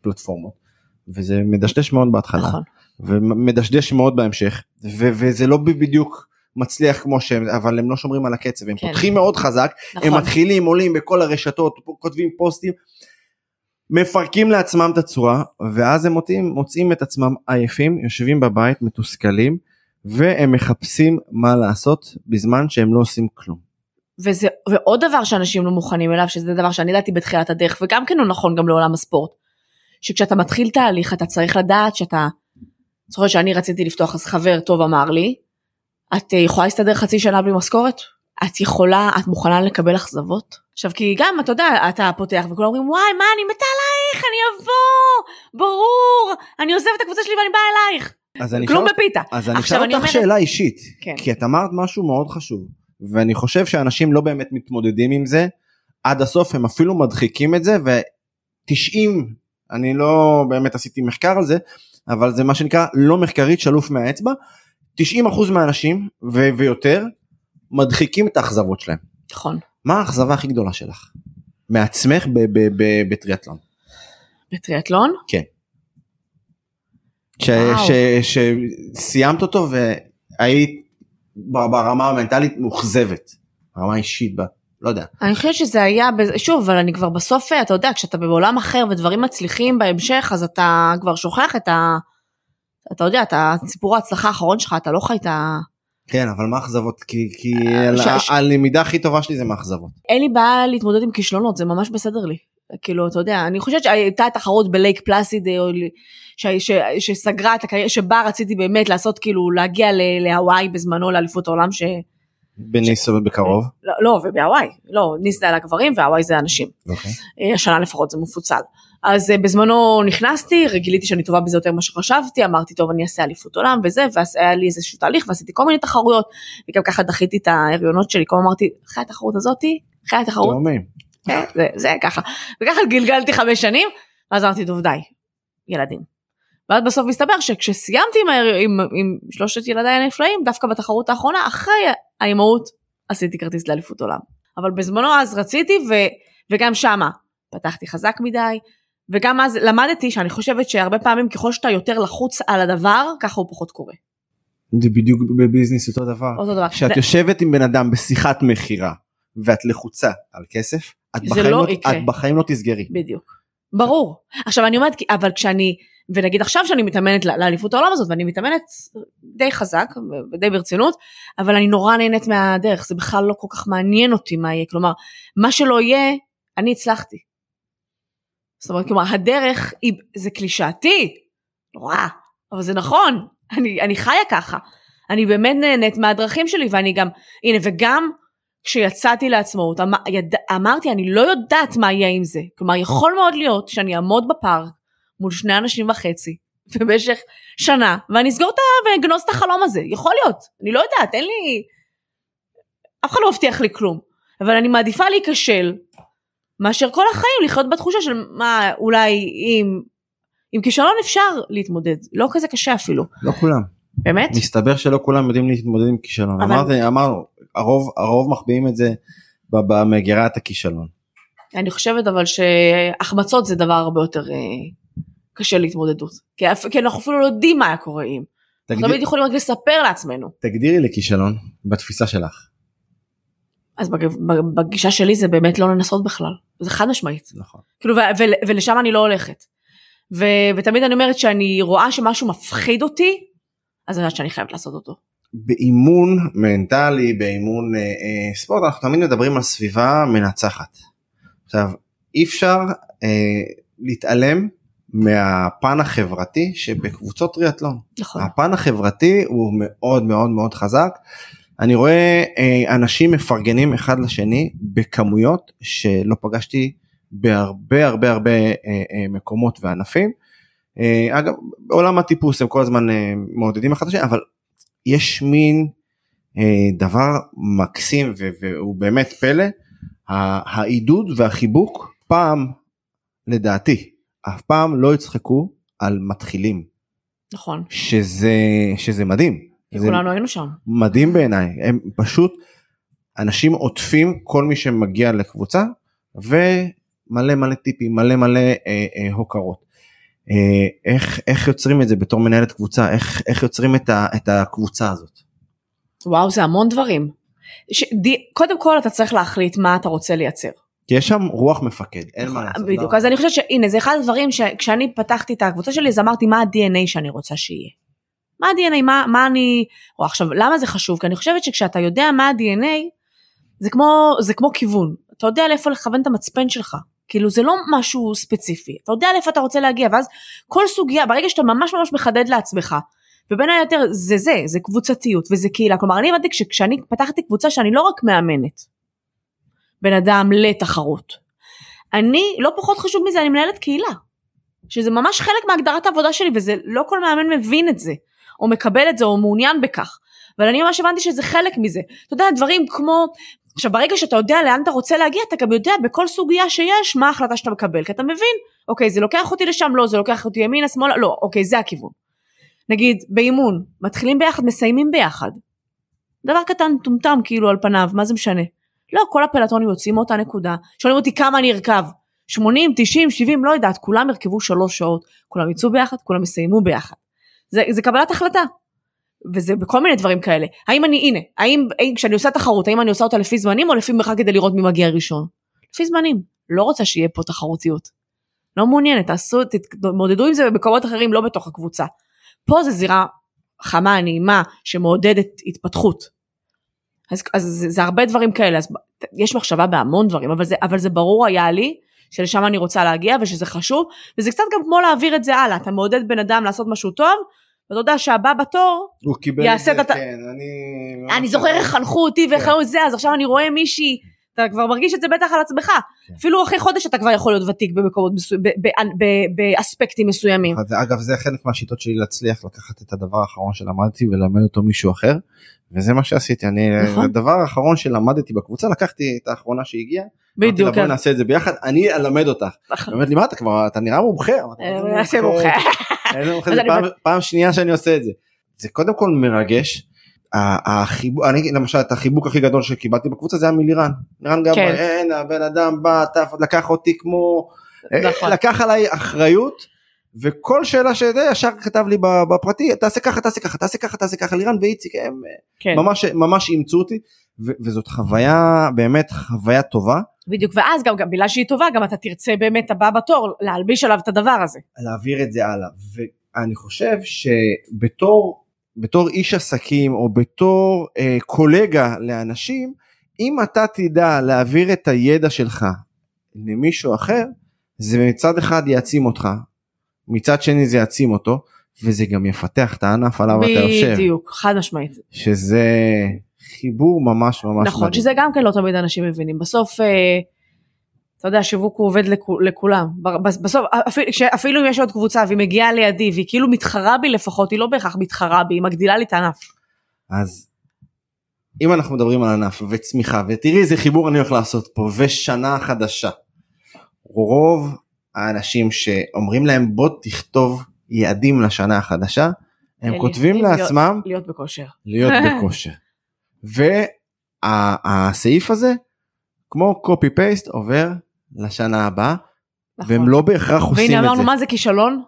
פלטפורמות וזה מדשדש מאוד בהתחלה נכון. ומדשדש מאוד בהמשך ו- וזה לא בדיוק מצליח כמו שהם אבל הם לא שומרים על הקצב הם כן. פותחים מאוד חזק הם נכון. מתחילים עולים בכל הרשתות כותבים פוסטים מפרקים לעצמם את הצורה ואז הם מוצאים, מוצאים את עצמם עייפים יושבים בבית מתוסכלים והם מחפשים מה לעשות בזמן שהם לא עושים כלום. וזה, ועוד דבר שאנשים לא מוכנים אליו, שזה דבר שאני ידעתי בתחילת הדרך, וגם כן הוא נכון גם לעולם הספורט, שכשאתה מתחיל תהליך אתה צריך לדעת שאתה, זוכרת שאני רציתי לפתוח אז חבר טוב אמר לי, את אה, יכולה להסתדר חצי שנה בלי משכורת? את יכולה, את מוכנה לקבל אכזבות? עכשיו כי גם אתה יודע, אתה פותח וכולם אומרים וואי מה אני מתה עלייך, אני אבוא, ברור, אני עוזב את הקבוצה שלי ואני באה אלייך, אז אני כלום בפיתה. אז אני אשאל אותך אומרת- שאלה אישית כן. כי את אמרת משהו מאוד חשוב ואני חושב שאנשים לא באמת מתמודדים עם זה עד הסוף הם אפילו מדחיקים את זה ו-90 אני לא באמת עשיתי מחקר על זה אבל זה מה שנקרא לא מחקרית שלוף מהאצבע 90% מהאנשים ו- ויותר מדחיקים את האכזבות שלהם. נכון. מה האכזבה הכי גדולה שלך? מעצמך ב- ב- ב- בטריאטלון. בטריאטלון? ש- שסיימת אותו והיית ברמה המנטלית מאוכזבת. ברמה אישית, ב- לא יודע. אני חושבת שזה היה, שוב, אבל אני כבר בסוף, אתה יודע, כשאתה בעולם אחר ודברים מצליחים בהמשך, אז אתה כבר שוכח את ה... אתה יודע, את הסיפור ההצלחה האחרון שלך, אתה לא חי את ה... כן אבל מה אכזבות כי, כי אה, ש- הלמידה הכי טובה שלי זה מאכזבות. אין לי בעיה להתמודד עם כישלונות, זה ממש בסדר לי. כאילו, אתה יודע, אני חושבת שהייתה תחרות בלייק פלאסיד, אה, ש- ש- שסגרה את הקריירה, שבה רציתי באמת לעשות, כאילו, להגיע להוואי בזמנו לאליפות העולם, ש... בניסו בקרוב. לא, לא ובהוואי, לא, ניס זה על הגברים והוואי זה הנשים. אוקיי. אה, השנה לפחות זה מפוצל. אז אה, בזמנו נכנסתי, גיליתי שאני טובה בזה יותר ממה שחשבתי, אמרתי טוב אני אעשה אליפות עולם וזה, ואז היה לי איזשהו תהליך ועשיתי כל מיני תחרויות, וגם ככה דחיתי את ההריונות שלי, כמו אמרתי, אחרי התחרות הזאתי, אחרי התחרות. כן, זה, זה ככה, וככה גלגלתי חמש שנים, ואז אמרתי טוב די, ילדים. ואז בסוף מסתבר שכשסיימתי עם, עם, עם שלושת ילדיי הנפלאים, דווקא בתחרות האחרונה, אחרי האימהות, עשיתי כרטיס לאליפות עולם. אבל בזמנו אז רציתי, ו, וגם שמה פתחתי חזק מדי, וגם אז למדתי שאני חושבת שהרבה פעמים ככל שאתה יותר לחוץ על הדבר, ככה הוא פחות קורה. זה בדיוק בביזנס אותו דבר. אותו דבר. כשאת ו- יושבת עם בן אדם בשיחת מכירה ואת לחוצה על כסף, את זה בחיים לא לא. את בחיים לא תסגרי. בדיוק. ברור. עכשיו אני אומרת, אבל כשאני, ונגיד עכשיו שאני מתאמנת לאליפות העולם הזאת, ואני מתאמנת די חזק ודי ברצינות, אבל אני נורא נהנית מהדרך, זה בכלל לא כל כך מעניין אותי מה יהיה, כלומר, מה שלא יהיה, אני הצלחתי. זאת אומרת, כלומר, הדרך היא, זה קלישאתי, נורא, אבל זה נכון, אני, אני חיה ככה. אני באמת נהנית מהדרכים שלי, ואני גם, הנה, וגם כשיצאתי לעצמאות, אמ, יד, אמרתי, אני לא יודעת מה יהיה עם זה. כלומר, יכול מאוד להיות שאני אעמוד בפארק מול שני אנשים וחצי במשך שנה, ואני אסגור את ה... ואגנוז את החלום הזה. יכול להיות, אני לא יודעת, אין לי... אף אחד לא מבטיח לי כלום. אבל אני מעדיפה להיכשל, מאשר כל החיים לחיות בתחושה של מה, אולי עם... עם כישלון אפשר להתמודד, לא כזה קשה אפילו. לא כולם. באמת? מסתבר שלא כולם יודעים להתמודד עם כישלון. אבל- אמרתי, אמרנו, הרוב, הרוב מחביאים את זה במגירת הכישלון. אני חושבת אבל שהחמצות זה דבר הרבה יותר אה, קשה להתמודדות. כי, כי אנחנו אפילו לא יודעים מה היה קורה אם. אנחנו תגדיר- תמיד יכולים רק לספר לעצמנו. תגדירי לי כישלון בתפיסה שלך. אז בג- בג- בגישה שלי זה באמת לא לנסות בכלל. זה חד משמעית. נכון. כאילו, ו- ו- ולשם אני לא הולכת. ו- ותמיד אני אומרת שאני רואה שמשהו מפחיד אותי, אז אני יודעת שאני חייבת לעשות אותו. באימון מנטלי, באימון אה, אה, ספורט, אנחנו תמיד מדברים על סביבה מנצחת. עכשיו, אי אפשר אה, להתעלם מהפן החברתי שבקבוצות טריאטלון. נכון. הפן החברתי הוא מאוד מאוד מאוד חזק. אני רואה אה, אנשים מפרגנים אחד לשני בכמויות שלא פגשתי בהרבה הרבה הרבה אה, אה, מקומות וענפים. אגב, בעולם הטיפוס הם כל הזמן מעודדים אחד את השני, אבל יש מין דבר מקסים והוא באמת פלא, העידוד והחיבוק פעם, לדעתי, אף פעם לא יצחקו על מתחילים, נכון. שזה, שזה מדהים. כולנו היינו שם. מדהים בעיניי, הם פשוט אנשים עוטפים כל מי שמגיע לקבוצה ומלא מלא טיפים, מלא מלא אה, אה, הוקרות. אה, איך, איך יוצרים את זה בתור מנהלת קבוצה, איך, איך יוצרים את, ה, את הקבוצה הזאת. וואו, זה המון דברים. ש... די... קודם כל אתה צריך להחליט מה אתה רוצה לייצר. כי יש שם רוח מפקד, אין מה לעשות. בדיוק, לא. אז אני חושבת שהנה זה אחד הדברים שכשאני פתחתי את הקבוצה שלי אז אמרתי מה ה-DNA שאני רוצה שיהיה. מה ה-DNA, מה, מה אני, או עכשיו למה זה חשוב? כי אני חושבת שכשאתה יודע מה ה-DNA זה כמו, זה כמו כיוון, אתה יודע לאיפה לכוון את המצפן שלך, כאילו זה לא משהו ספציפי, אתה יודע לאיפה אתה רוצה להגיע ואז כל סוגיה, ברגע שאתה ממש ממש מחדד לעצמך ובין היתר זה זה, זה קבוצתיות וזה קהילה, כלומר אני הבנתי שכשאני פתחתי קבוצה שאני לא רק מאמנת בן אדם לתחרות, אני, לא פחות חשוב מזה, אני מנהלת קהילה. שזה ממש חלק מהגדרת העבודה שלי, וזה לא כל מאמן מבין את זה, או מקבל את זה, או מעוניין בכך. אבל אני ממש הבנתי שזה חלק מזה. אתה יודע, דברים כמו, עכשיו ברגע שאתה יודע לאן אתה רוצה להגיע, אתה גם יודע בכל סוגיה שיש מה ההחלטה שאתה מקבל, כי אתה מבין, אוקיי, זה לוקח אותי לשם, לא, זה לוקח אותי ימינה, שמאלה, לא, אוקיי, זה הכיוון. נגיד, באימון, מתחילים ביחד, מסיימים ביחד. דבר קטן, טומטם, כאילו, על פניו, מה זה משנה? לא, כל הפלטונים יוצאים מאותה נקודה. שואלים אותי כמה אני ארכב. 80, 90, 70, לא יודעת, כולם ירכבו שלוש שעות, כולם יצאו ביחד, כולם יסיימו ביחד. זה, זה קבלת החלטה. וזה בכל מיני דברים כאלה. האם אני, הנה, האם, כשאני עושה תחרות, האם אני עושה אותה לפי זמנים או לפי מרחק כדי לראות מי מגיע ראשון? לפי זמנים. לא רוצה שיהיה פה תחרותיות. לא מעוניינת, תעשו, תתמודדו עם זה במקומות אחרים, לא בתוך הקבוצה. פה זה זירה חמה, נעימה, שמעודדת התפתחות. אז, אז זה, זה הרבה דברים כאלה, אז יש מחשבה בהמון דברים, אבל זה, אבל זה ברור היה לי שלשם אני רוצה להגיע ושזה חשוב, וזה קצת גם כמו להעביר את זה הלאה, אתה מעודד בן אדם לעשות משהו טוב, ואתה יודע שהבא בתור, הוא קיבל את זה, את כן, אני... אני זוכר איך חנכו אותי ואיך כן. היו זה, אז עכשיו אני רואה מישהי, אתה כבר מרגיש את זה בטח על עצמך, כן. אפילו אחרי חודש אתה כבר יכול להיות ותיק במקומות מסו... ב- ב- ב- באספקטים מסוימים. אגב זה חלק מהשיטות שלי להצליח לקחת את הדבר האחרון שלמדתי וללמד אותו מישהו אחר וזה מה שעשיתי אני נכון. הדבר האחרון שלמדתי בקבוצה לקחתי את האחרונה שהגיעה בדיוק, בואי כן. נעשה את זה ביחד אני אלמד אותך. נכון. היא אומרת לי מה אתה כבר אתה נראה מומחה. אמרתי, אה, "מה זה נעשה מומחה. איזה מומחה אז זה אני פעם- שנייה שאני עושה את זה. זה קודם כל מרגש. החיבוק, אני למשל את החיבוק הכי גדול שקיבלתי בקבוצה זה היה מלירן. לירן גם, כן. אין הבן אדם בא, טף, לקח אותי כמו, נכון. לקח עליי אחריות וכל שאלה שזה ישר כתב לי בפרטי תעשה ככה תעשה ככה תעשה ככה תעשה ככה לירן ואיציק הם כן, ממש ממש אימצו אותי ו- וזאת חוויה באמת חוויה טובה. בדיוק, ואז גם, גם בגלל שהיא טובה, גם אתה תרצה באמת הבא בתור להלביש עליו את הדבר הזה. להעביר את זה הלאה. ואני חושב שבתור בתור איש עסקים או בתור אה, קולגה לאנשים אם אתה תדע להעביר את הידע שלך למישהו אחר זה מצד אחד יעצים אותך מצד שני זה יעצים אותו וזה גם יפתח את הענף עליו אתה יושב בדיוק, חד משמעית. שזה חיבור ממש ממש נכון, מדהים. שזה גם כן לא תמיד אנשים מבינים. בסוף, אה, אתה יודע, שיווק הוא עובד לכו- לכולם. בסוף, אפילו, אפילו אם יש עוד קבוצה והיא מגיעה לידי והיא כאילו מתחרה בי לפחות, היא לא בהכרח מתחרה בי, היא מגדילה לי את הענף. אז אם אנחנו מדברים על ענף וצמיחה ותראי איזה חיבור אני הולך לעשות פה ושנה חדשה. רוב האנשים שאומרים להם בוא תכתוב יעדים לשנה החדשה הם כותבים להיות- לעצמם להיות בכושר. להיות בכושר. והסעיף הזה כמו copy paste עובר לשנה הבאה נכון. והם לא בהכרח עושים והנה את אמרנו זה. מה זה כישלון?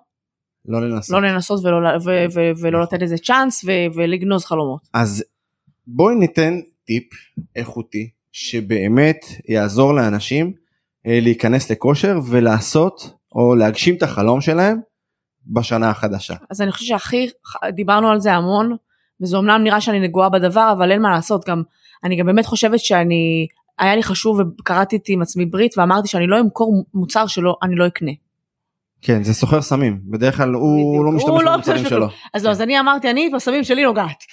לא לנסות. לא לנסות ולא, ל- ו- ו- ולא לתת לזה צ'אנס ו- ולגנוז חלומות. אז בואי ניתן טיפ איכותי שבאמת יעזור לאנשים להיכנס לכושר ולעשות או להגשים את החלום שלהם בשנה החדשה. אז אני חושבת שהכי, דיברנו על זה המון, וזה אומנם נראה שאני נגועה בדבר, אבל אין מה לעשות, גם, אני גם באמת חושבת שאני, היה לי חשוב וקראתי עם עצמי ברית ואמרתי שאני לא אמכור מוצר שלא, אני לא אקנה. כן זה סוחר סמים בדרך כלל הוא. לא משתמש לא במוצרים שלו. אז לא, אז אני אמרתי, אני בסמים שלי נוגעת.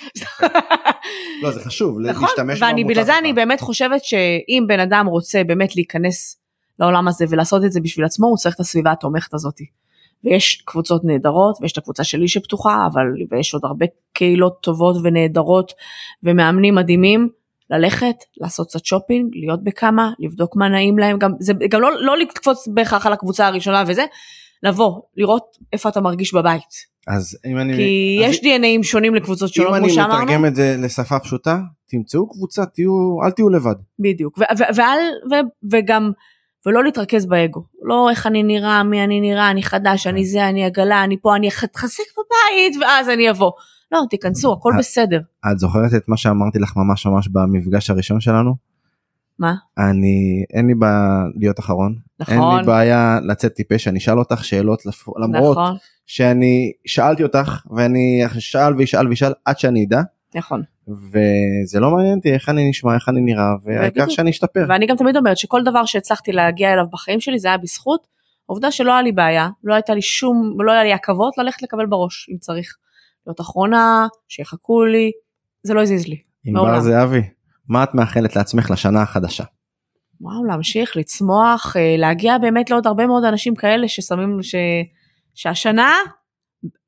לא זה חשוב נכון, להשתמש ואני במוצר בגלל זה שלך. אני באמת חושבת שאם בן אדם רוצה באמת להיכנס לעולם הזה ולעשות את זה בשביל עצמו, הוא צריך את הסביבה התומכת הזאת. ויש קבוצות נהדרות, ויש את הקבוצה שלי שפתוחה, אבל ויש עוד הרבה קהילות טובות ונהדרות ומאמנים מדהימים. ללכת, לעשות קצת שופינג, להיות בכמה, לבדוק מה נעים להם, גם, זה, גם לא, לא לקפוץ בהכרח על הקבוצה הראשונה וזה, לבוא, לראות איפה אתה מרגיש בבית. אז אם אני כי אז יש DNAים שונים לקבוצות שונות, אם כמו אני שאמרנו. מתרגם את זה לשפה פשוטה תמצאו קבוצה תהיו אל תהיו לבד. בדיוק, ו- ו- ואל, ו- וגם, ולא להתרכז באגו, לא איך אני נראה, מי אני נראה, אני חדש, אני זה, אני עגלה, אני פה, אני אתחזק בבית, ואז אני אבוא. לא, תיכנסו, הכל אה, בסדר. את זוכרת את מה שאמרתי לך ממש ממש במפגש הראשון שלנו? מה? אני אין לי בעיה להיות אחרון אין נכון, לי בעיה לצאת טיפש אני אשאל אותך שאלות למרות נכון, שאני שאלתי אותך ואני אשאל ואשאל ואשאל עד שאני אדע נכון. וזה לא מעניין אותי איך אני נשמע איך אני נראה והעיקר. שאני אשתפר. ואני גם תמיד אומרת שכל דבר שהצלחתי להגיע אליו בחיים שלי זה היה בזכות העובדה שלא היה לי בעיה, לא הייתה לי שום, לא היה לי עכבות ללכת לקבל בראש אם צריך. להיות אחרונה, שיחכו לי, זה לא הזיז לי. ענבר. זהבי מה את מאחלת לעצמך לשנה החדשה? וואו, להמשיך, לצמוח, אה, להגיע באמת לעוד הרבה מאוד אנשים כאלה ששמים, ש... שהשנה,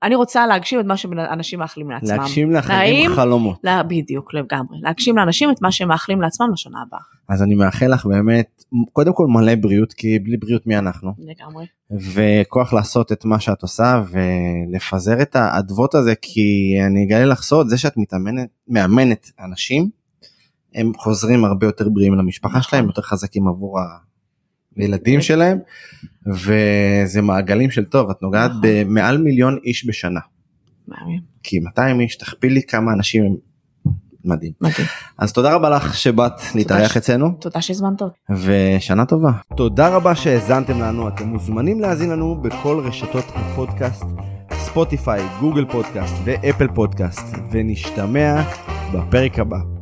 אני רוצה להגשים את מה שאנשים מאחלים לעצמם. להגשים לאחרים חלומות. לה, בדיוק, לגמרי. להגשים לאנשים את מה שהם מאחלים לעצמם לשנה הבאה. אז אני מאחל לך באמת קודם כל מלא בריאות כי בלי בריאות מי אנחנו לגמרי. וכוח לעשות את מה שאת עושה ולפזר את האדוות הזה כי אני אגלה לך סוד זה שאת מתאמנת מאמנת אנשים הם חוזרים הרבה יותר בריאים למשפחה נכון. שלהם יותר חזקים עבור הילדים שלהם וזה מעגלים של טוב את נוגעת נכון. במעל מיליון איש בשנה. כי 200 איש תכפילי כמה אנשים הם מדהים מדהים. אז תודה רבה לך שבאת להתארח אצלנו תודה שהזמנת אותי. ושנה טובה. תודה רבה שהאזנתם לנו, אתם מוזמנים להאזין לנו בכל רשתות הפודקאסט, בספוטיפיי, גוגל פודקאסט ואפל פודקאסט, ונשתמע בפרק הבא.